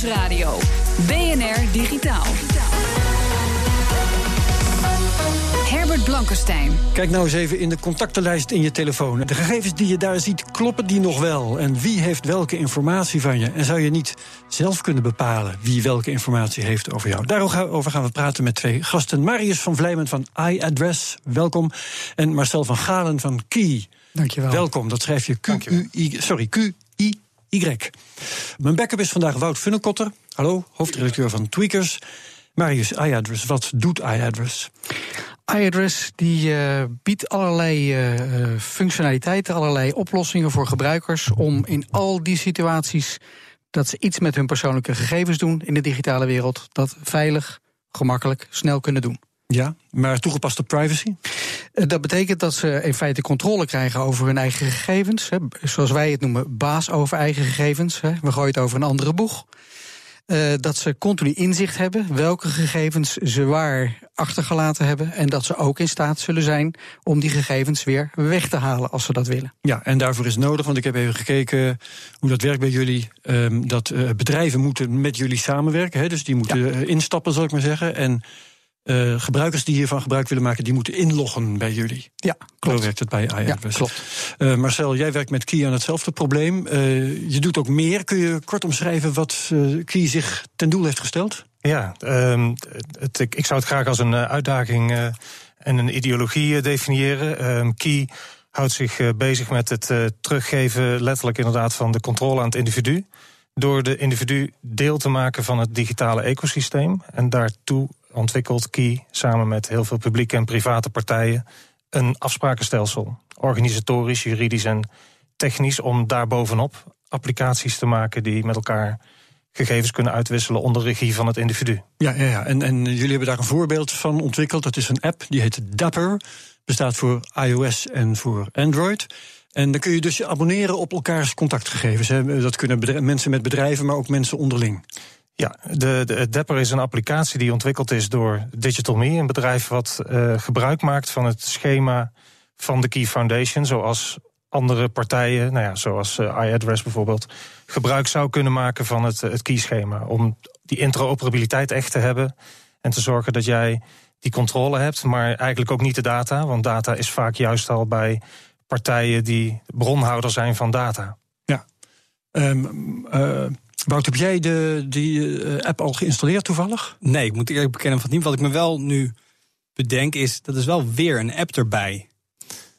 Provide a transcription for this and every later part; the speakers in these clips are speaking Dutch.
BNR Nieuwsradio. BNR Digitaal. Herbert Blankenstein. Kijk nou eens even in de contactenlijst in je telefoon. De gegevens die je daar ziet, kloppen die nog wel? En wie heeft welke informatie van je? En zou je niet zelf kunnen bepalen wie welke informatie heeft over jou? Daarover gaan we praten met twee gasten. Marius van Vlijmen van iAddress, welkom. En Marcel van Galen van Key. Dankjewel. Welkom, dat schrijf je Q-U-I, sorry, Q-I-Y. Mijn backup is vandaag Wout Funnekotter. Hallo, hoofdredacteur van Tweakers. Marius, iAddress, wat doet iAddress? iAddress die uh, biedt allerlei uh, functionaliteiten, allerlei oplossingen voor gebruikers om in al die situaties dat ze iets met hun persoonlijke gegevens doen in de digitale wereld, dat veilig, gemakkelijk, snel kunnen doen. Ja, maar toegepaste privacy? Dat betekent dat ze in feite controle krijgen over hun eigen gegevens. Hè, zoals wij het noemen, baas over eigen gegevens. Hè. We gooien het over een andere boeg. Uh, dat ze continu inzicht hebben welke gegevens ze waar achtergelaten hebben. En dat ze ook in staat zullen zijn om die gegevens weer weg te halen als ze dat willen. Ja, en daarvoor is nodig, want ik heb even gekeken hoe dat werkt bij jullie. Um, dat uh, bedrijven moeten met jullie samenwerken. Hè, dus die moeten ja. instappen, zal ik maar zeggen. En uh, gebruikers die hiervan gebruik willen maken, die moeten inloggen bij jullie. Ja, klopt. Zo werkt het bij iAdress. Ja, klopt. Uh, Marcel, jij werkt met Key aan hetzelfde probleem. Uh, je doet ook meer. Kun je kort omschrijven wat Key zich ten doel heeft gesteld? Ja, um, het, ik, ik, zou het graag als een uitdaging en een ideologie definiëren. Um, Key houdt zich bezig met het teruggeven, letterlijk inderdaad, van de controle aan het individu. Door de individu deel te maken van het digitale ecosysteem. En daartoe ontwikkelt Key samen met heel veel publieke en private partijen een afsprakenstelsel. Organisatorisch, juridisch en technisch, om daarbovenop applicaties te maken die met elkaar gegevens kunnen uitwisselen onder regie van het individu. Ja, ja, ja. En, en jullie hebben daar een voorbeeld van ontwikkeld. Dat is een app die heet Dapper. Bestaat voor iOS en voor Android. En dan kun je dus je abonneren op elkaars contactgegevens. Dat kunnen mensen met bedrijven, maar ook mensen onderling. Ja, de, de Dapper is een applicatie die ontwikkeld is door Digital Me, een bedrijf wat uh, gebruik maakt van het schema van de Key Foundation, zoals andere partijen, nou ja, zoals uh, iAddress bijvoorbeeld, gebruik zou kunnen maken van het, het key-schema. Om die interoperabiliteit echt te hebben en te zorgen dat jij die controle hebt, maar eigenlijk ook niet de data, want data is vaak juist al bij partijen die bronhouder zijn van data. Ja. Um, uh, Wout, heb jij de, die uh, app al geïnstalleerd toevallig? Nee, ik moet eerlijk bekennen van niet. Wat ik me wel nu bedenk is, dat is wel weer een app erbij.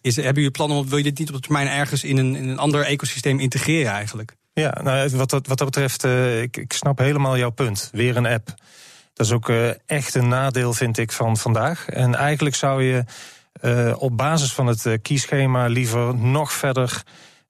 Is, hebben jullie plannen om, wil je dit niet op termijn ergens in een, in een ander ecosysteem integreren eigenlijk? Ja, nou, wat, dat, wat dat betreft, uh, ik, ik snap helemaal jouw punt. Weer een app. Dat is ook uh, echt een nadeel, vind ik, van vandaag. En eigenlijk zou je uh, op basis van het kieschema liever nog verder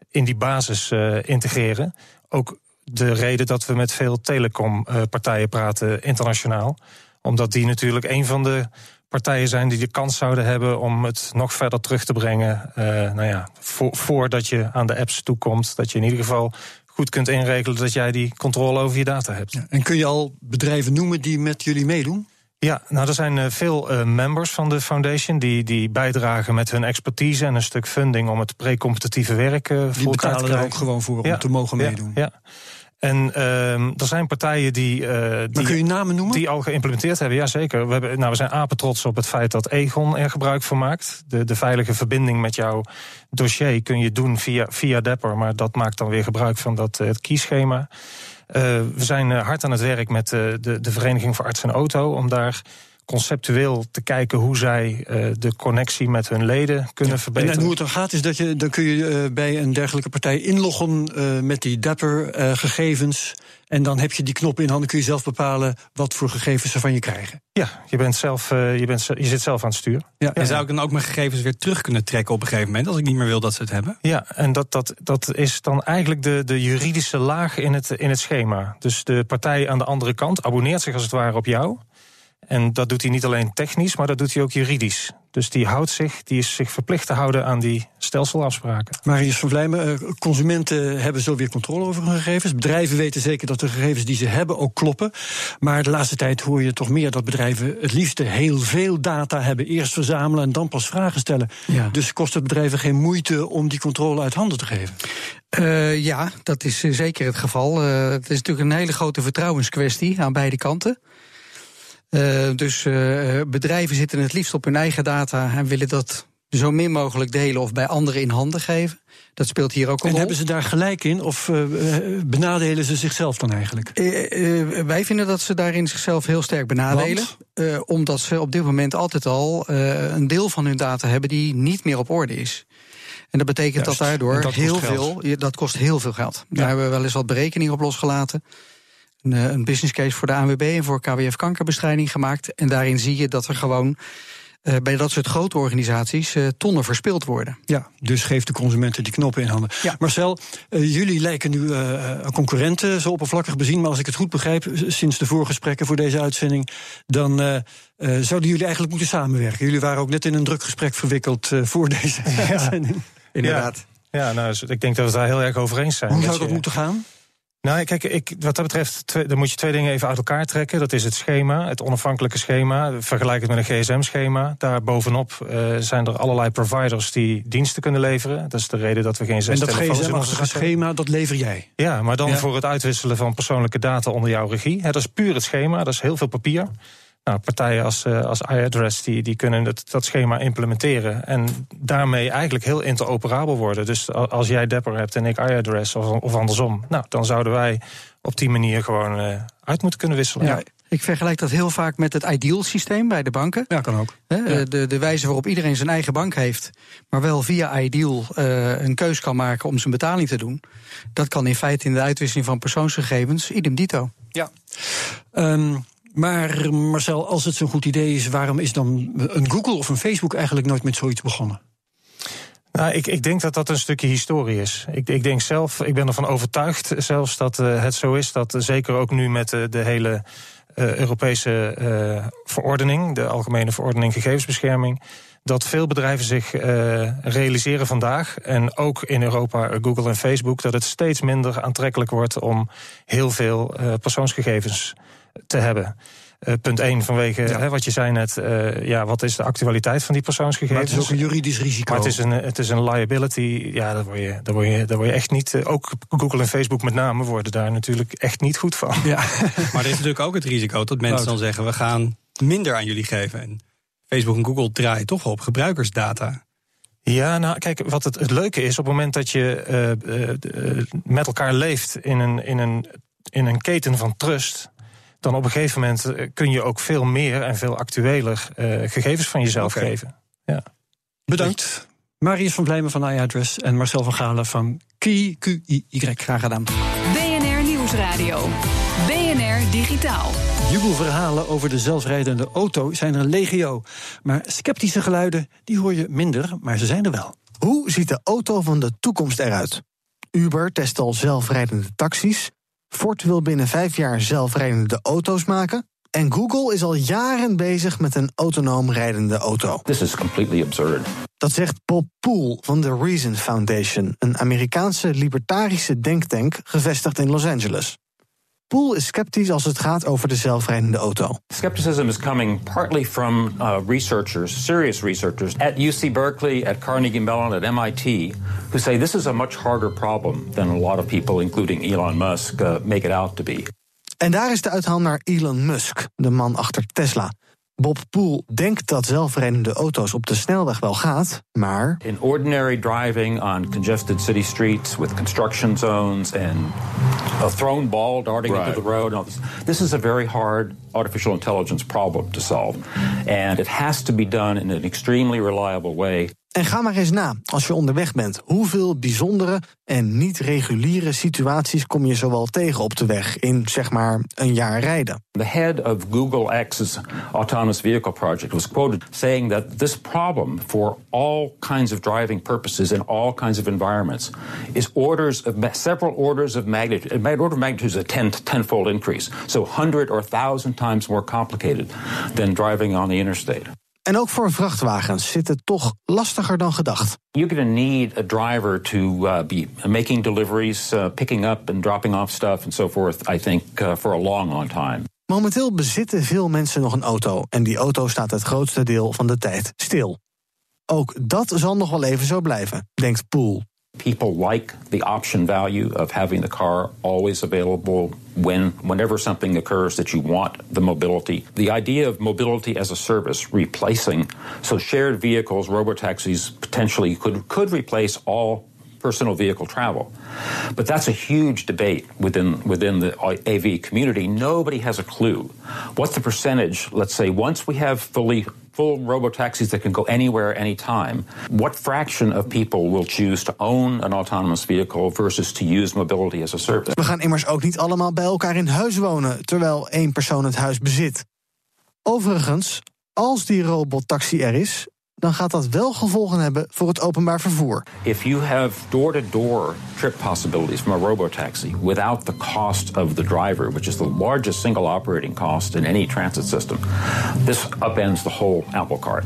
in die basis integreren. Ook de reden dat we met veel telecompartijen praten internationaal. Omdat die natuurlijk een van de partijen zijn die de kans zouden hebben om het nog verder terug te brengen. Uh, nou ja, voor, voordat je aan de apps toekomt. Dat je in ieder geval goed kunt inregelen dat jij die controle over je data hebt. Ja, en kun je al bedrijven noemen die met jullie meedoen? Ja, nou er zijn uh, veel uh, members van de foundation die, die bijdragen met hun expertise en een stuk funding om het pre-competitieve werk uh, voor te krijgen. Die betalen er ook gewoon voor ja, om te mogen ja, meedoen. Ja. En uh, er zijn partijen die, uh, die, kun je namen noemen? die al geïmplementeerd hebben. Jazeker. We, hebben, nou, we zijn apetrots op het feit dat Egon er gebruik van maakt. De, de veilige verbinding met jouw dossier kun je doen via, via Dapper. Maar dat maakt dan weer gebruik van dat, uh, het kieschema. we zijn hard aan het werk met de, de Vereniging voor Arts en Auto. Om daar conceptueel te kijken hoe zij uh, de connectie met hun leden kunnen ja. verbeteren. En, en, hoe het dan gaat, is dat je dan kun je uh, bij een dergelijke partij inloggen uh, met die Dapper-gegevens. en dan heb je die knop in handen, kun je zelf bepalen wat voor gegevens ze van je krijgen. Ja, je, bent zelf, je, bent, je zit zelf aan het stuur. Ja, en zou ik dan ook mijn gegevens weer terug kunnen trekken op een gegeven moment, als ik niet meer wil dat ze het hebben? Ja, en dat, dat, dat is dan eigenlijk de, de juridische laag in het, in het schema. Dus de partij aan de andere kant abonneert zich als het ware op jou. En dat doet hij niet alleen technisch, maar dat doet hij ook juridisch. Dus die houdt zich, die is zich verplicht te houden aan die stelselafspraken. Marius van Vlijmen, consumenten hebben zo weer controle over hun gegevens. Bedrijven weten zeker dat de gegevens die ze hebben ook kloppen. Maar de laatste tijd hoor je toch meer dat bedrijven het liefste heel veel data hebben. Eerst verzamelen en dan pas vragen stellen. Ja. Dus kost het bedrijven geen moeite om die controle uit handen te geven? Uh, ja, dat is zeker het geval. Uh, het is natuurlijk een hele grote vertrouwenskwestie aan beide kanten. Uh, dus uh, bedrijven zitten het liefst op hun eigen data en willen dat zo min mogelijk delen of bij anderen in handen geven. Dat speelt hier ook een en rol. hebben ze daar gelijk in of uh, benadelen ze zichzelf dan eigenlijk? wij vinden dat ze daarin zichzelf heel sterk benadelen. omdat ze op dit moment altijd al een deel van hun data hebben die niet meer op orde is. En dat betekent Juist. dat daardoor dat heel veel. Dat kost heel veel geld. Daar hebben we wel eens wat berekeningen op losgelaten een, een business case voor de ANWB en voor KWF kankerbestrijding gemaakt. En daarin zie je dat er gewoon uh, bij dat soort grote organisaties uh, tonnen verspild worden. Ja, dus geeft de consumenten die knoppen in handen. Ja. Marcel, uh, jullie lijken nu concurrenten, zo oppervlakkig bezien. Maar als ik het goed begrijp, sinds de voorgesprekken voor deze uitzending, dan zouden jullie eigenlijk moeten samenwerken. Jullie waren ook net in een druk gesprek verwikkeld voor deze ja. uitzending. Inderdaad. Ja, ja nou, ik denk dat we daar heel erg over eens zijn. Hoe zou dat je, moeten gaan? Nou, kijk, ik, wat dat betreft, twee, dan moet je twee dingen even uit elkaar trekken. Dat is het schema, het onafhankelijke schema. Vergelijk het met een gsm-schema. Daar bovenop uh, zijn er allerlei providers die diensten kunnen leveren. Dat is de reden dat we geen zes en dat telefoons in onze schema, dat lever jij? Ja, maar dan ja. voor het uitwisselen van persoonlijke data onder jouw regie. Dat is puur het schema, dat is heel veel papier. Nou, partijen als, uh, als iAddress die, die kunnen dat, dat schema implementeren. En daarmee eigenlijk heel interoperabel worden. Dus als jij Dapper hebt en ik iAddress of, of andersom. Nou, dan zouden wij op die manier gewoon uh, uit moeten kunnen wisselen. Ja. Ik vergelijk dat heel vaak met het ideal systeem bij de banken. Ja, kan ook. He, de, de wijze waarop iedereen zijn eigen bank heeft, maar wel via ideal uh, een keus kan maken om zijn betaling te doen. Dat kan in feite in de uitwisseling van persoonsgegevens idem dito. Ja. Um, maar Marcel, als het zo'n goed idee is, waarom is dan een Google of een Facebook eigenlijk nooit met zoiets begonnen? Nou, ik, ik denk dat dat een stukje historie is. Ik, ik denk zelf, ik ben ervan overtuigd zelfs dat uh, het zo is dat uh, zeker ook nu met uh, de hele Europese verordening, de Algemene Verordening Gegevensbescherming, dat veel bedrijven zich realiseren vandaag, en ook in Europa, Google en Facebook, dat het steeds minder aantrekkelijk wordt om heel veel persoonsgegevens hebben. Uh, punt 1 vanwege ja. hè, wat je zei net, uh, ja, wat is de actualiteit van die persoonsgegevens? Maar het is ook een juridisch risico. Maar het is een, het is een liability, ja, daar word je, daar word je, daar word je echt niet, uh, ook Google en Facebook met name worden daar natuurlijk echt niet goed van. Ja. maar er is natuurlijk ook het risico dat mensen dan zeggen, we gaan minder aan jullie geven. En Facebook en Google draaien toch op gebruikersdata. Ja, nou kijk, wat het, het leuke is, op het moment dat je met elkaar leeft in een, in, een, in een keten van trust dan op een gegeven moment kun je ook veel meer en veel actueler uh, gegevens van jezelf okay. geven. Ja. Bedankt. Marius van Blijmen van iAddress en Marcel van Galen van QI. Graag gedaan. BNR Nieuwsradio. BNR Digitaal. Jubelverhalen over de zelfrijdende auto zijn er legio. Maar sceptische geluiden, die hoor je minder, maar ze zijn er wel. Hoe ziet de auto van de toekomst eruit? Uber test al zelfrijdende taxis. Ford wil binnen vijf jaar zelfrijdende auto's maken. En Google is al jaren bezig met een autonoom rijdende auto. This is completely absurd. Dat zegt Bob Poole van de Reason Foundation, een Amerikaanse libertarische denktank gevestigd in Los Angeles. Poole is sceptisch als het gaat over de zelfrijdende auto. Skepticism is coming partly from uh, researchers, serious researchers at UC Berkeley, at Carnegie Mellon, at MIT, who say this is a much harder problem than a lot of people, including Elon Musk, uh, make it out to be. En daar is de uithaal naar Elon Musk, de man achter Tesla. Bob Poel denkt dat zelfrijdende auto's op de snelweg wel gaat, maar. In ordinary driving on congested city streets with construction zones and a thrown ball darting Right. into the road, and all this, this is a very hard artificial intelligence problem to solve. And it has to be done in an extremely reliable way. En ga maar eens na, als je onderweg bent, hoeveel bijzondere en niet reguliere situaties kom je zowel tegen op de weg in zeg maar een jaar rijden. The head of Google X's autonomous vehicle project was quoted saying that this problem for all kinds of driving purposes in all kinds of environments is orders of several orders of magnitude. An order of magnitude is a 10 tenfold increase, so 100 or 1000 times more complicated than driving on the interstate. En ook voor vrachtwagens zit het toch lastiger dan gedacht. You're going to need a driver to uh, be making deliveries, uh, picking up and dropping off stuff, and so forth. I think uh, for a long, long time. Momenteel bezitten veel mensen nog een auto en die auto staat het grootste deel van de tijd stil. Ook dat zal nog wel even zo blijven, denkt Poel. People like the option value of having the car always available when whenever something occurs that you want the mobility. The idea of mobility as a service replacing so shared vehicles, robotaxis potentially could could replace all personal vehicle travel. But that's a huge debate within within the AV community. Nobody has a clue. What's the percentage, let's say once we have fully full robotaxis that can go anywhere anytime, what fraction of people will choose to own an autonomous vehicle versus to use mobility as a service? We gaan immers ook niet allemaal bij elkaar in huis wonen terwijl één persoon het huis bezit. Overigens, als die robottaxi er is, dan gaat dat wel gevolgen hebben voor het openbaar vervoer. If you have door to door trip possibilities from a robotaxi without the cost of the driver, which is the largest single operating cost in any transit system, this upends the whole apple cart.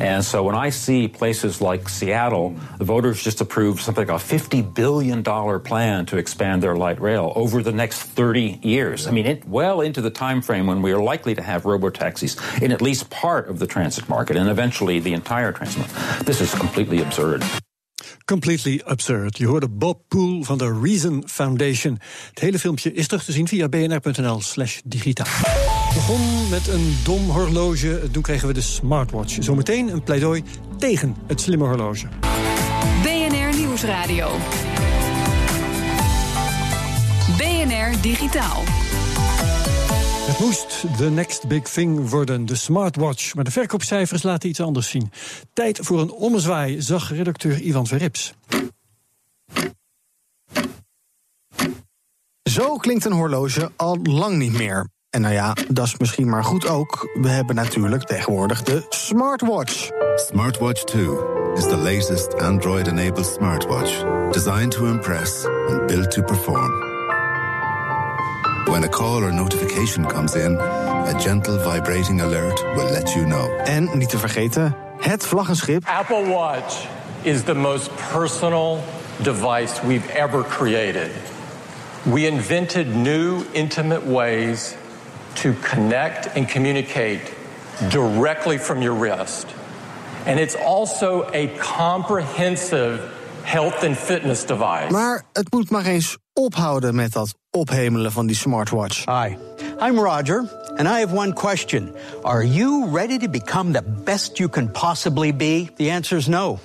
And so when I see places like Seattle, the voters just approved something like a $50 billion plan to expand their light rail over the next 30 years. I mean, it, well into the time frame when we are likely to have robotaxis in at least part of the transit market and eventually the entire market. This is completely absurd. Completely absurd. Je hoorde Bob Poel van de Reason Foundation. Het hele filmpje is terug te zien via bnr.nl slash digitaal. Begon met een dom horloge, toen kregen we de smartwatch. Zometeen een pleidooi tegen het slimme horloge. BNR Nieuwsradio. BNR Digitaal. Het moest de next big thing worden, de smartwatch. Maar de verkoopcijfers laten iets anders zien. Tijd voor een ommezwaai, zag redacteur Ivan Verrips. Zo klinkt een horloge al lang niet meer. En nou ja, dat is misschien maar goed ook. We hebben natuurlijk tegenwoordig de smartwatch. Smartwatch 2 is the latest Android enabled smartwatch designed to impress and built to perform. When a call or notification comes in, a gentle vibrating alert will let you know. En niet te vergeten, het vlaggenschip. Apple Watch is the most personal device we've ever created. We invented new, intimate ways to connect and communicate directly from your wrist. And it's also a comprehensive health and fitness device. Maar het moet maar eens ophouden met dat ophemelen van die smartwatch. Hi, I'm Roger, and I have one question. Are you ready to become the best you can possibly be? The answer is no.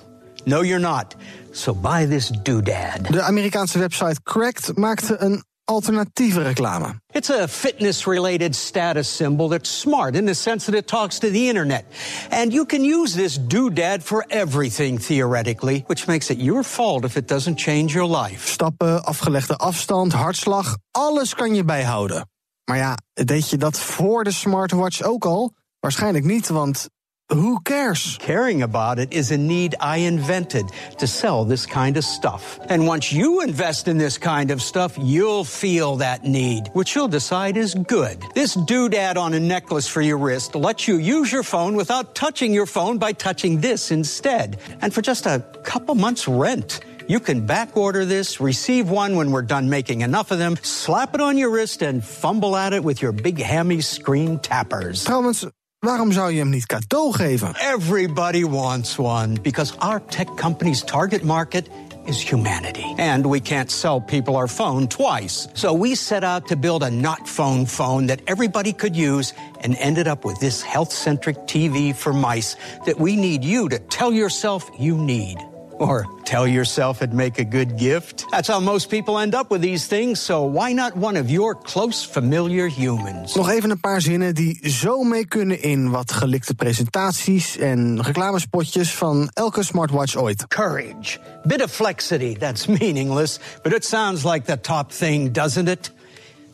No, you're not. So buy this doodad. De Amerikaanse website Cracked maakte een alternatieve reclame. It's a fitness related status symbol that's smart in the sense that it talks to the internet. And you can use this doodad for everything theoretically, which makes it your fault if it doesn't change your life. Stappen, afgelegde afstand, hartslag, alles kan je bijhouden. Maar ja, deed je dat voor de smartwatch ook al? Waarschijnlijk niet, want who cares? Caring about it is a need I invented to sell this kind of stuff. And once you invest in this kind of stuff, you'll feel that need, which you'll decide is good. This doodad on a necklace for your wrist lets you use your phone without touching your phone by touching this instead. And for just a couple months' rent. You can back order this, receive one when we're done making enough of them, slap it on your wrist, and fumble at it with your big hammy screen tappers. Trouwens, waarom zou je hem niet cadeau geven? Everybody wants one because our tech company's target market is humanity. And we can't sell people our phone twice. So we set out to build a not phone phone that everybody could use and ended up with this health centric TV for mice that we need you to tell yourself you need. Or tell yourself it'd make a good gift. That's how most people end up with these things, so why not one of your close familiar humans? Nog even een paar zinnen die zo mee kunnen in wat gelikte presentaties en reclamespotjes van elke smartwatch ooit. Courage. Bit of flexity, that's meaningless, but it sounds like the top thing, doesn't it?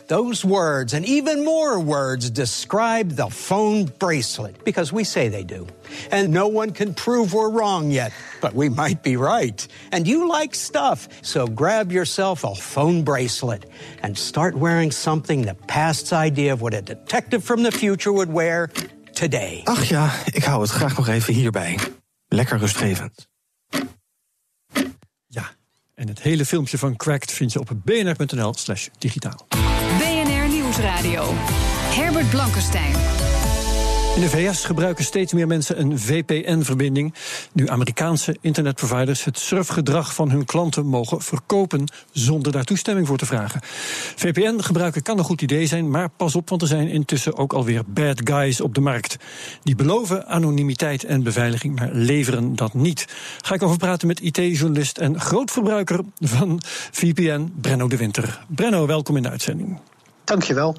Those words and even more words describe the phone bracelet because we say they do. And no one can prove we're wrong yet, but we might be right. And you like stuff, so grab yourself a phone bracelet and start wearing something the past's idea of what a detective from the future would wear today. Ach ja, ik hou het graag nog even hierbij. Lekker rustgevend. Ja, en het hele filmpje van Cracked vind je op bnr.nl slash digitaal. BNR Nieuwsradio. Herbert Blankenstein. In de VS gebruiken steeds meer mensen een VPN-verbinding. Nu Amerikaanse internetproviders het surfgedrag van hun klanten mogen verkopen zonder daar toestemming voor te vragen. VPN gebruiken kan een goed idee zijn, maar pas op, want er zijn intussen ook alweer bad guys op de markt. Die beloven anonimiteit en beveiliging, maar leveren dat niet. Ga ik over praten met IT-journalist en grootverbruiker van VPN, Brenno de Winter. Brenno, welkom in de uitzending. Dankjewel.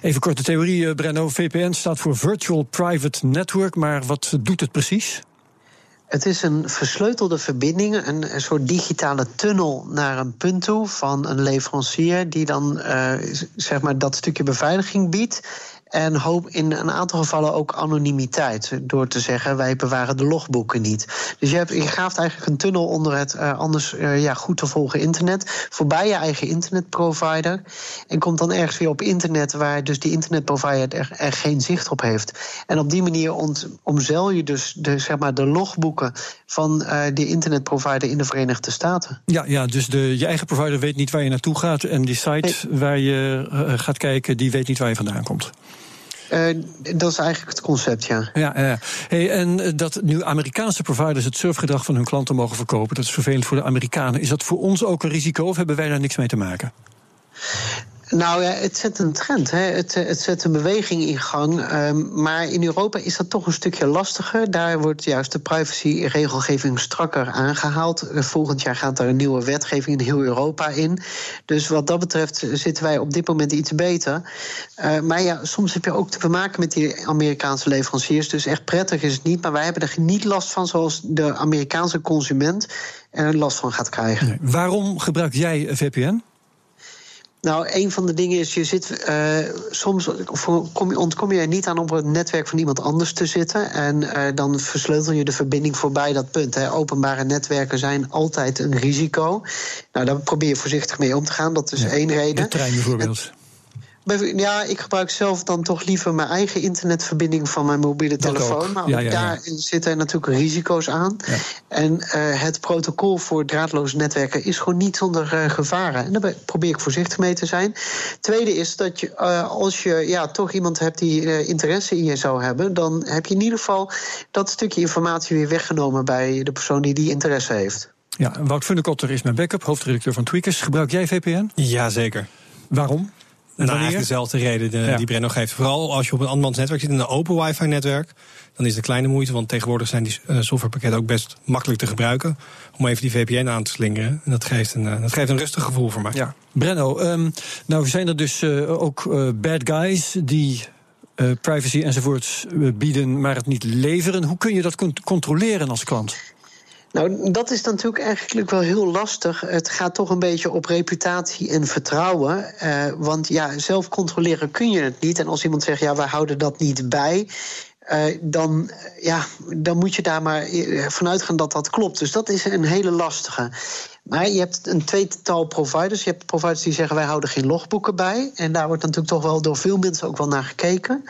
Even korte theorie, eh, Brenno. VPN staat voor Virtual Private Network, maar wat doet het precies? Het is een versleutelde verbinding, een, een soort digitale tunnel naar een punt toe van een leverancier die dan uh, zeg maar dat stukje beveiliging biedt. En hoop in een aantal gevallen ook anonimiteit. Door te zeggen, wij bewaren de logboeken niet. Dus je, hebt, je graaft eigenlijk een tunnel onder het uh, anders uh, ja, goed te volgen internet. Voorbij je eigen internetprovider. En komt dan ergens weer op internet waar dus die internetprovider er, er geen zicht op heeft. En op die manier ont, omzeil je dus de, zeg maar, de logboeken van uh, die internetprovider in de Verenigde Staten. Ja, ja dus de, je eigen provider weet niet waar je naartoe gaat. En die site nee. waar je gaat kijken, die weet niet waar je vandaan komt. Uh, dat is eigenlijk het concept, ja. Ja, ja. Hey, en dat nu Amerikaanse providers het surfgedrag van hun klanten mogen verkopen, dat is vervelend voor de Amerikanen. Is dat voor ons ook een risico of hebben wij daar niks mee te maken? Nou ja, het zet een trend. Hè. Het, het zet een beweging in gang. Um, maar in Europa is dat toch een stukje lastiger. Daar wordt juist de privacyregelgeving strakker aangehaald. Volgend jaar gaat er een nieuwe wetgeving in heel Europa in. Dus wat dat betreft zitten wij op dit moment iets beter. Maar ja, soms heb je ook te maken met die Amerikaanse leveranciers. Dus echt prettig is het niet. Maar wij hebben er niet last van zoals de Amerikaanse consument er last van gaat krijgen. Nee. Waarom gebruik jij VPN? Nou, een van de dingen is, je zit uh, soms kom je, ontkom je er niet aan om op het netwerk van iemand anders te zitten. En uh, dan versleutel je de verbinding voorbij dat punt. Hè. Openbare netwerken zijn altijd een risico. Nou, daar probeer je voorzichtig mee om te gaan. Dat is ja, één reden. De trein bijvoorbeeld. Ja, ik gebruik zelf dan toch liever mijn eigen internetverbinding van mijn mobiele Dat telefoon. ook. Maar Ja, ook ja, ja. daar zitten natuurlijk risico's aan. Ja. En uh, het protocol voor draadloze netwerken is gewoon niet zonder uh, gevaren. En daar probeer ik voorzichtig mee te zijn. Tweede is dat je, uh, als je ja, toch iemand hebt die interesse in je zou hebben, dan heb je in ieder geval dat stukje informatie weer weggenomen bij de persoon die die interesse heeft. Ja, Wout Funnekotter is mijn backup, hoofdredacteur van Tweakers. Gebruik jij VPN? Jazeker. Waarom? Nou, Wanneer? eigenlijk dezelfde reden de, Ja. die Brenno geeft. Vooral als je op een andermans netwerk zit, in een open wifi-netwerk, dan is het kleine moeite. Want tegenwoordig zijn die eh, softwarepakketten ook best makkelijk te gebruiken. Om even die VPN aan te slingeren. En dat geeft een, eh, dat geeft een rustig gevoel voor mij. Ja. Brenno, um, nou zijn er dus uh, ook uh, bad guys die uh, privacy enzovoorts bieden, maar het niet leveren. Hoe kun je dat controleren als klant? Nou, dat is natuurlijk eigenlijk wel heel lastig. Het gaat toch een beetje op reputatie en vertrouwen. Uh, want ja, zelf controleren kun je het niet. En als iemand zegt, ja, wij houden dat niet bij. Uh, dan, ja, dan moet je daar maar vanuit gaan dat dat klopt. Dus dat is een hele lastige. Maar je hebt een tweetal providers. Je hebt providers die zeggen wij houden geen logboeken bij. En daar wordt natuurlijk toch wel door veel mensen ook wel naar gekeken.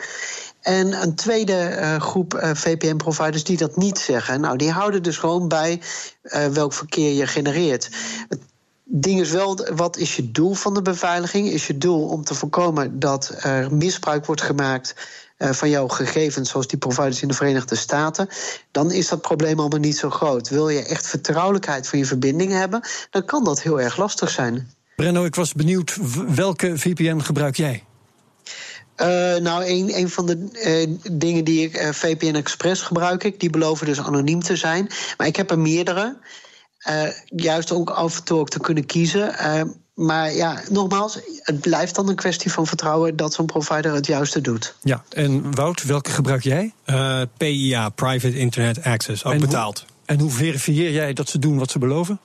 En een tweede uh, groep uh, VPN-providers die dat niet zeggen. Nou, die houden dus gewoon bij uh, welk verkeer je genereert. Het ding is wel, wat is je doel van de beveiliging? Is je doel om te voorkomen dat er misbruik wordt gemaakt van jouw gegevens, zoals die providers in de Verenigde Staten, dan is dat probleem allemaal niet zo groot. Wil je echt vertrouwelijkheid van je verbinding hebben, dan kan dat heel erg lastig zijn. Brenno, ik was benieuwd, welke VPN gebruik jij? Uh, nou, een, een van de uh, dingen die ik, uh, VPN Express gebruik ik, die beloven dus anoniem te zijn. Maar ik heb er meerdere. juist ook af en toe ook te kunnen kiezen. maar ja, nogmaals, het blijft dan een kwestie van vertrouwen dat zo'n provider het juiste doet. Ja, en Wout, welke gebruik jij? PIA, Private Internet Access, ook en betaald. Hoe, en hoe verifieer jij dat ze doen wat ze beloven?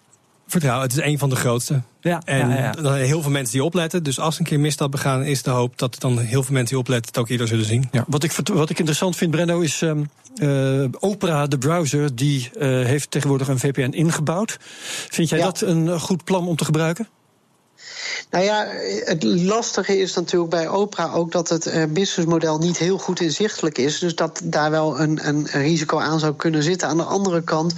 Vertrouwen, het is een van de grootste. Ja, en ja, ja. heel veel mensen die opletten. Dus als een keer misstap begaan, is de hoop dat dan heel veel mensen die opletten het ook eerder zullen zien. Ja, wat, ik, wat ik interessant vind, Brenno, is um, uh, Opera, de browser, die uh, heeft tegenwoordig een VPN ingebouwd. Vind jij dat een goed plan om te gebruiken? Nou ja, het lastige is natuurlijk bij Opera ook dat het businessmodel niet heel goed inzichtelijk is. Dus dat daar wel een, een risico aan zou kunnen zitten. Aan de andere kant.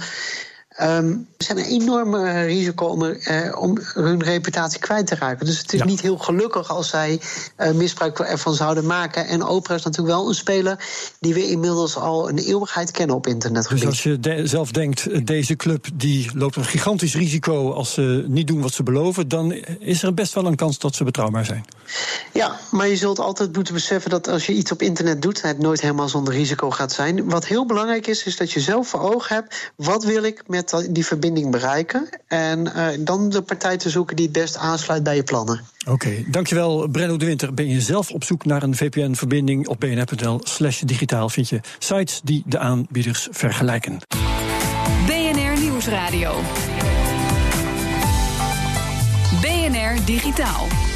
Um, er zijn een enorme risico om, uh, om, hun reputatie kwijt te raken. Dus het is ja. niet heel gelukkig als zij uh, misbruik ervan zouden maken. En Opera is natuurlijk wel een speler die we inmiddels al een eeuwigheid kennen op internetgebied. Dus als je de zelf denkt, deze club die loopt een gigantisch risico als ze niet doen wat ze beloven, dan is er best wel een kans dat ze betrouwbaar zijn. Ja, maar je zult altijd moeten beseffen dat als je iets op internet doet, het nooit helemaal zonder risico gaat zijn. Wat heel belangrijk is, is dat je zelf voor ogen hebt, wat wil ik met die verbinding bereiken. En uh, dan de partij te zoeken die het best aansluit bij je plannen. Oké, okay, dankjewel Brenno de Winter. Ben je zelf op zoek naar een VPN-verbinding op bnr.nl slash digitaal... vind je sites die de aanbieders vergelijken. BNR Nieuwsradio. BNR Digitaal.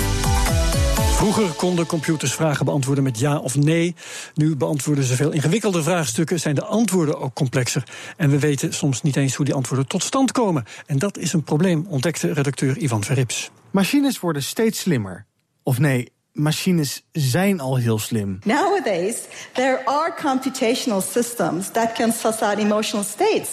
Vroeger konden computers vragen beantwoorden met ja of nee. Nu beantwoorden ze veel ingewikkelde vraagstukken, zijn de antwoorden ook complexer. En we weten soms niet eens hoe die antwoorden tot stand komen. En dat is een probleem, ontdekte redacteur Ivan Verrips. Machines worden steeds slimmer. Of nee, machines zijn al heel slim. Nowadays, there are computational systems that can suss out emotional states.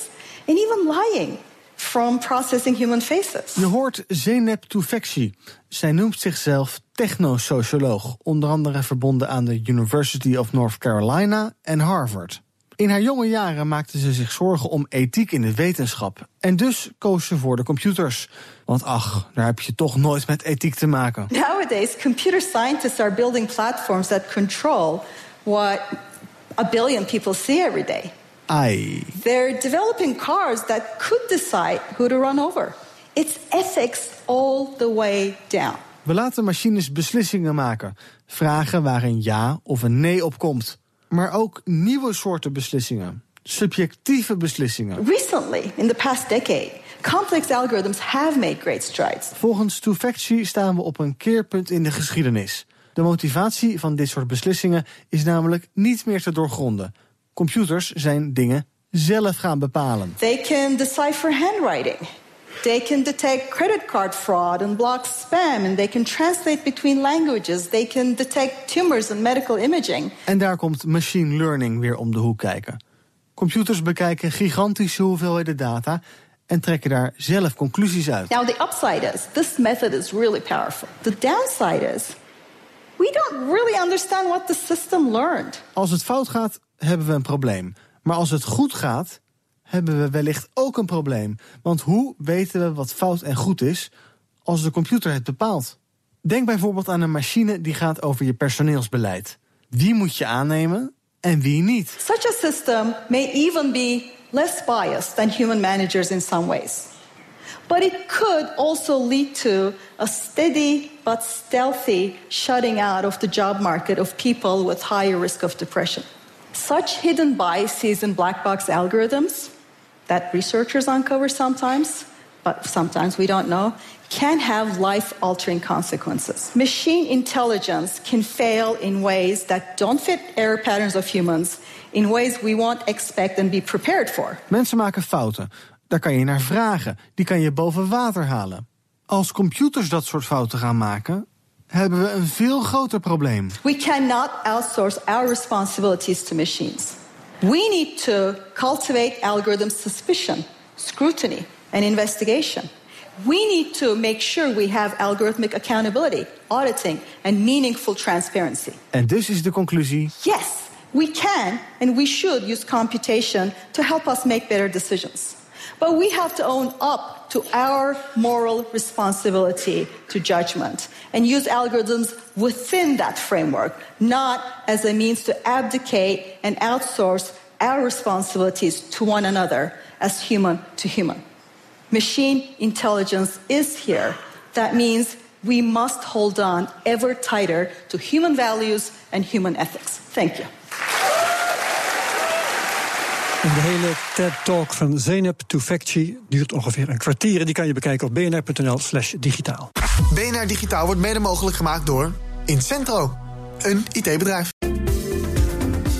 And even lying from processing human faces. Je hoort Zeynep Tufekci. Zij noemt zichzelf technosocioloog, onder andere verbonden aan de University of North Carolina en Harvard. In haar jonge jaren maakte ze zich zorgen om ethiek in de wetenschap. En dus koos ze voor de computers. Want ach, daar heb je toch nooit met ethiek te maken. Nowadays, computer scientists are building platforms that control what a billion people see every day. Ai. They're developing cars that could decide who to run over. It's ethics all the way down. We laten machines beslissingen maken. Vragen waar een ja of een nee op komt. Maar ook nieuwe soorten beslissingen. Subjectieve beslissingen. Recently, in the past decade, complex algorithms have made great strides. Volgens Tufekci staan we op een keerpunt in de geschiedenis. De motivatie van dit soort beslissingen is namelijk niet meer te doorgronden. Computers zijn dingen zelf gaan bepalen. They can decipher handwriting. They can detect credit card fraud and block spam. And they can translate between languages. They can detect tumors and medical imaging. En daar komt machine learning weer om de hoek kijken. Computers bekijken gigantische hoeveelheden data en trekken daar zelf conclusies uit. Now the upside is this method is really powerful. The downside is we don't really understand what the system learned. Als het fout gaat, hebben we een probleem. Maar als het goed gaat, hebben we wellicht ook een probleem. Want hoe weten we wat fout en goed is als de computer het bepaalt? Denk bijvoorbeeld aan een machine die gaat over je personeelsbeleid. Wie moet je aannemen en wie niet? Such a system may even be less biased than human managers in some ways. But it could also lead to a steady but stealthy shutting out of the job market of people with higher risk of depression. Such hidden biases in black box algorithms that researchers uncover sometimes, but sometimes we don't know, can have life altering consequences. Machine intelligence can fail in ways that don't fit error patterns of humans, in ways we won't expect and be prepared for. Mensen maken fouten. Daar kan je naar vragen. Die kan je boven water halen. Als computers dat soort fouten gaan maken, hebben we een veel groter probleem. We cannot outsource our responsibilities to machines. We need to cultivate algorithm suspicion, scrutiny, and investigation. We need to make sure we have algorithmic accountability, auditing, and meaningful transparency. En dus is de conclusie: Yes, we can and we should use computation to help us make better decisions. But we have to own up to our moral responsibility to judgment and use algorithms within that framework, not as a means to abdicate and outsource our responsibilities to one another as human to human. Machine intelligence is here. That means we must hold on ever tighter to human values and human ethics. Thank you. De hele TED-talk van Zeynep Tufekci duurt ongeveer een kwartier. En die kan je bekijken op bnr.nl slash digitaal. BNR Digitaal wordt mede mogelijk gemaakt door Incentro, een IT-bedrijf.